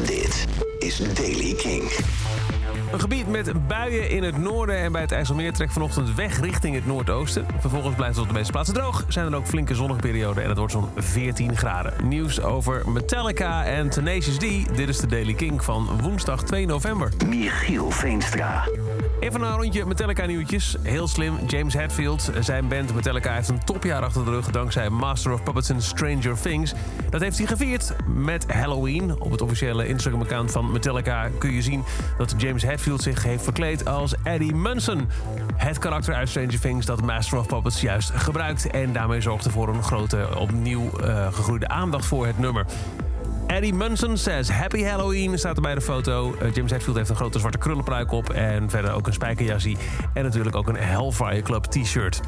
Dit is Daily King. Een gebied met buien in het noorden en bij het IJsselmeer trekt vanochtend weg richting het noordoosten. Vervolgens blijft het op de meeste plaatsen droog. Zijn er ook flinke zonnige perioden en het wordt zo'n 14 graden. Nieuws over Metallica en Tenacious D. Dit is de Daily King van woensdag 2 november. Michiel Veenstra. Even een rondje Metallica nieuwtjes. Heel slim, James Hetfield. Zijn band Metallica heeft een topjaar achter de rug... dankzij Master of Puppets en Stranger Things. Dat heeft hij gevierd met Halloween. Op het officiële Instagram-account van Metallica kun je zien... dat James Hetfield zich heeft verkleed als Eddie Munson. Het karakter uit Stranger Things dat Master of Puppets juist gebruikt... en daarmee zorgde voor een grote, opnieuw uh, gegroeide aandacht voor het nummer. Eddie Munson says Happy Halloween staat er bij de foto. Uh, James Hetfield heeft een grote zwarte krullenpruik op. En verder ook een spijkerjassie. En natuurlijk ook een Hellfire Club t-shirt.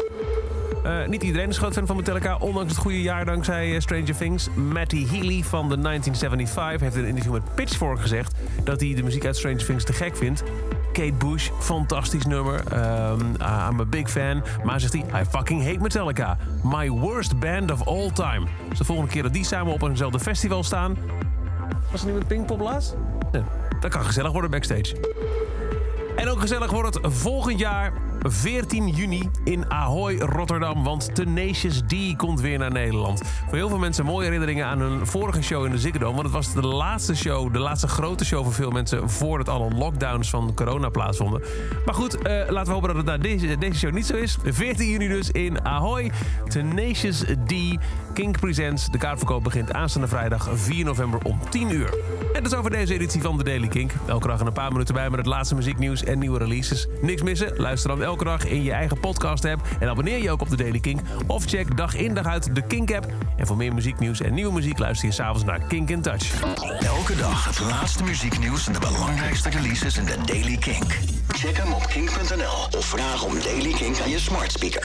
Uh, niet iedereen is groot fan van Metallica, ondanks het goede jaar dankzij uh, Stranger Things. Matty Healy van de 1975 heeft in een interview met Pitchfork gezegd dat hij de muziek uit Stranger Things te gek vindt. Kate Bush, fantastisch nummer. Um, I'm a big fan. Maar zegt hij, I fucking hate Metallica. My worst band of all time. Dus de volgende keer dat die samen op eenzelfde festival staan... Was er niet met Pinkpop laatst? Dat kan gezellig worden backstage. En ook gezellig wordt het volgend jaar 14 juni in Ahoy, Rotterdam. Want Tenacious D komt weer naar Nederland. Voor heel veel mensen mooie herinneringen aan hun vorige show in de Ziggo. Want het was de laatste show, de laatste grote show voor veel mensen... voordat alle lockdowns van corona plaatsvonden. Maar goed, uh, laten we hopen dat het deze, deze show niet zo is. 14 juni dus in Ahoy. Tenacious D. King Presents. De kaartverkoop begint aanstaande vrijdag 4 november om 10 uur. En dat is over deze editie van de Daily Kink. Elke dag een paar minuten bij met het laatste muzieknieuws en nieuwe releases. Niks missen? Luister dan elke dag in je eigen podcast app. En abonneer je ook op de Daily Kink. Of check dag in dag uit de Kink app. En voor meer muzieknieuws en nieuwe muziek luister je s'avonds naar Kink in Touch. Elke dag het laatste muzieknieuws en de belangrijkste releases in de Daily Kink. Check hem op kink.nl of vraag om Daily Kink aan je smart speaker.